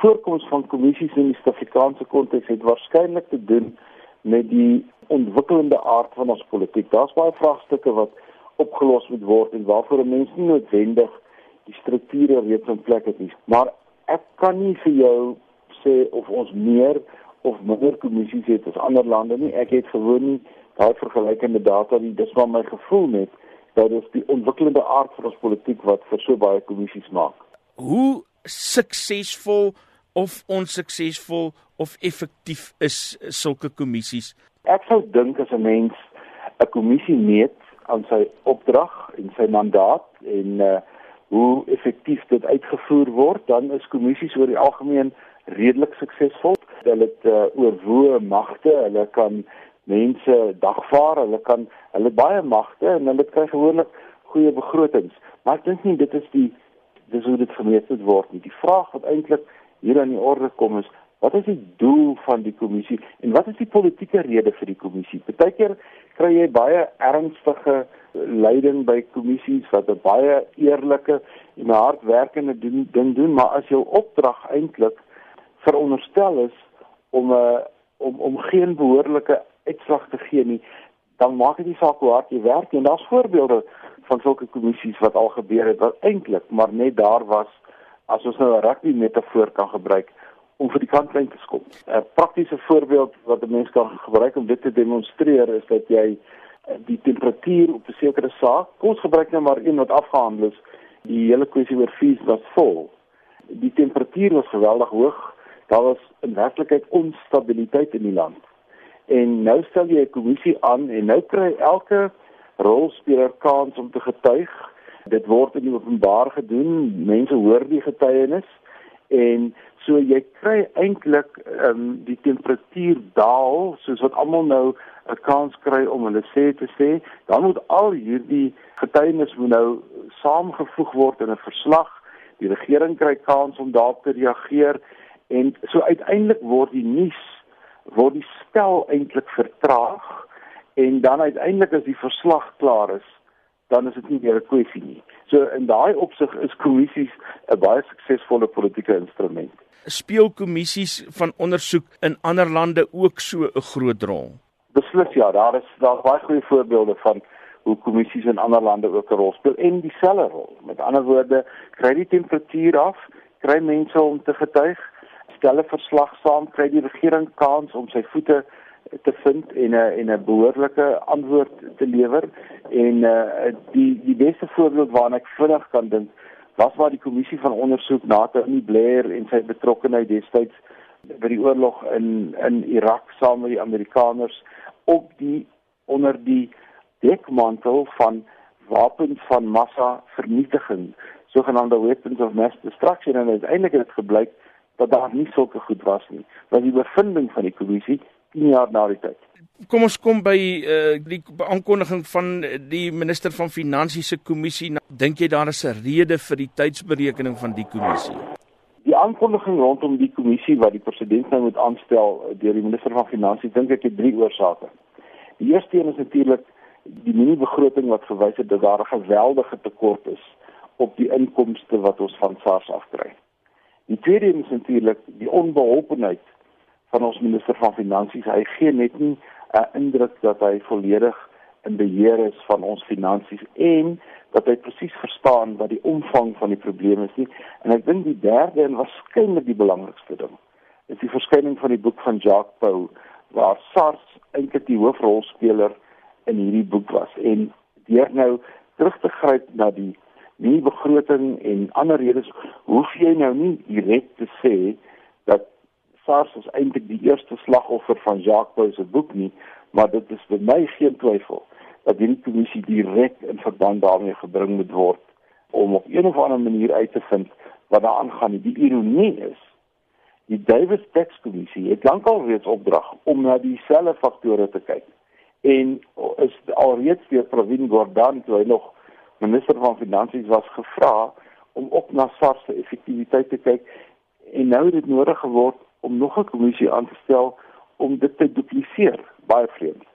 voorkoms van kommissies in die Suid-Afrikaanse konteks het waarskynlik te doen met die ontwikkelende aard van ons politiek. Daar's baie vraagstukke wat opgelos moet word en waarvoor 'n mens nie noodwendig die strukture reeds in plek het nie. Maar ek kan nie vir jou sê of ons meer of minder kommissies het as ander lande nie. Ek het gewoon nie daai vergelykende data nie. Dis maar my gevoel net dat dit die ontwikkelende aard van ons politiek wat vir so baie kommissies maak. Hoe suksesvol of onsuksesvol of effektief is sulke kommissies? Ek sou dink as 'n mens 'n kommissie meet aan sy opdrag en sy mandaat en uh hoe effektief dit uitgevoer word, dan is kommissies oor die algemeen redelik suksesvol. Hulle het uh, oorwoe magte, hulle kan mense dagvaar, hulle kan hulle baie magte en hulle kry gewoonlik goeie begrotings. Maar ek dink nie dit is die dis hoe dit gemeet word nie. Die vraag wat eintlik hier aan die orde kom is Wat is die doel van die kommissie en wat is die politieke rede vir die kommissie? Partykeer kry jy baie ernstige leiding by kommissies wat 'n baie eerlike en hardwerkende ding doen, doen, maar as jou opdrag eintlik veronderstel is om 'n uh, om om geen behoorlike uitslag te gee nie, dan maak dit nie saak hoe hard jy werk nie. En daar's voorbeelde van sulke kommissies wat al gebeur het wat eintlik maar net daar was as ons nou 'n rugby metafoor kan gebruik om vir die kantlyn te skop. 'n Praktiese voorbeeld wat 'n mens kan gebruik om dit te demonstreer is dat jy eh, die temperatuur op 'n sekere saak, kom ons gebruik nou maar een wat afgehandel is, die hele kwessie oor fees was vol. Die temperatuur was geweldig hoog. Daar was in werklikheid onstabiliteit in die land. En nou stel jy 'n kommissie aan en nou kry elke rolspeler kans om te getuig. Dit word in openbaar gedoen. Mense hoor die getuienis en So jy kry eintlik ehm um, die temperatuur daal soos wat almal nou 'n kans kry om hulle sê te sê, dan moet al hierdie getuienis moet nou saamgevoeg word in 'n verslag. Die regering kry kans om daarop te reageer en so uiteindelik word die nuus word die stel eintlik vertraag en dan uiteindelik as die verslag klaar is, dan is dit nie meer 'n kwessie nie. So in daai opsig is kommissies 'n baie suksesvolle politieke instrument speel kommissies van ondersoek in ander lande ook so 'n groot rol? Beslis ja, daar is daar baie goeie voorbeelde van hoe kommissies in ander lande ook 'n rol speel en dieselfde rol. Met ander woorde, kry die temperatuur af, kry mense om te getuig, stel 'n verslag saam, kry die regering kans om sy voete te vind en 'n en 'n behoorlike antwoord te lewer en uh die die beste voorbeeld waarna ek vinnig kan dink was waar die kommissie van ondersoek na Tony Blair en sy betrokkeheid destyds by die oorlog in in Irak saam met die Amerikaners op die onder die dekmantel van wapens van massa vernietiging sogenaamde weapons of mass destruction. En uiteindelik het dit gebleik dat daar nie sulke goed was nie. Was die bevinding van die kommissie 10 jaar na die tyd Kom ons kom by uh, die aankondiging van die minister van finansies se kommissie. Dink jy daar is 'n rede vir die tydsberekening van die kommissie? Die aankondiging rondom die kommissie wat die president nou moet aanstel eh, deur die minister van finansies, dink ek het drie oorsake. Die eerste een is natuurlik die mini-begroting wat verwys het dat daar 'n geweldige tekort is op die inkomste wat ons van SARS afkry. Die tweede een is natuurlik die onbeholpenheid van ons minister van finansies. Hy gee net nie 'n indruk dat hy volledig in beheer is van ons finansies en dat hy presies verstaan wat die omvang van die probleem is nie. En ek dink die derde en waarskynlik die belangrikste ding is die verskyning van die boek van Jacques Pau waar SARS eintlik die hoofrolspeler in hierdie boek was en deur nou terug te gryp na die nie begroting en ander redes hoef jy nou nie direk te sê SARS is eintlik die eerste slagoffer van Jacques Pau se boek nie, maar dit is vir my geen twyfel dat die kommissie direk in verband daarmee gebring moet word om op een of ander manier uit te vind wat daar aangaan. Die ironie is die Davis Tax Kommissie het lankal reeds opdrag om na dieselfde faktore te kyk. En is alreeds deur Provin Gordhan toe hy nog minister van finansies was gevra om op na SARS se effektiwiteit te kyk en nou het dit nodig geword om nog 'n kommissie aan te stel om dit te dupliseer. Baie vreemd.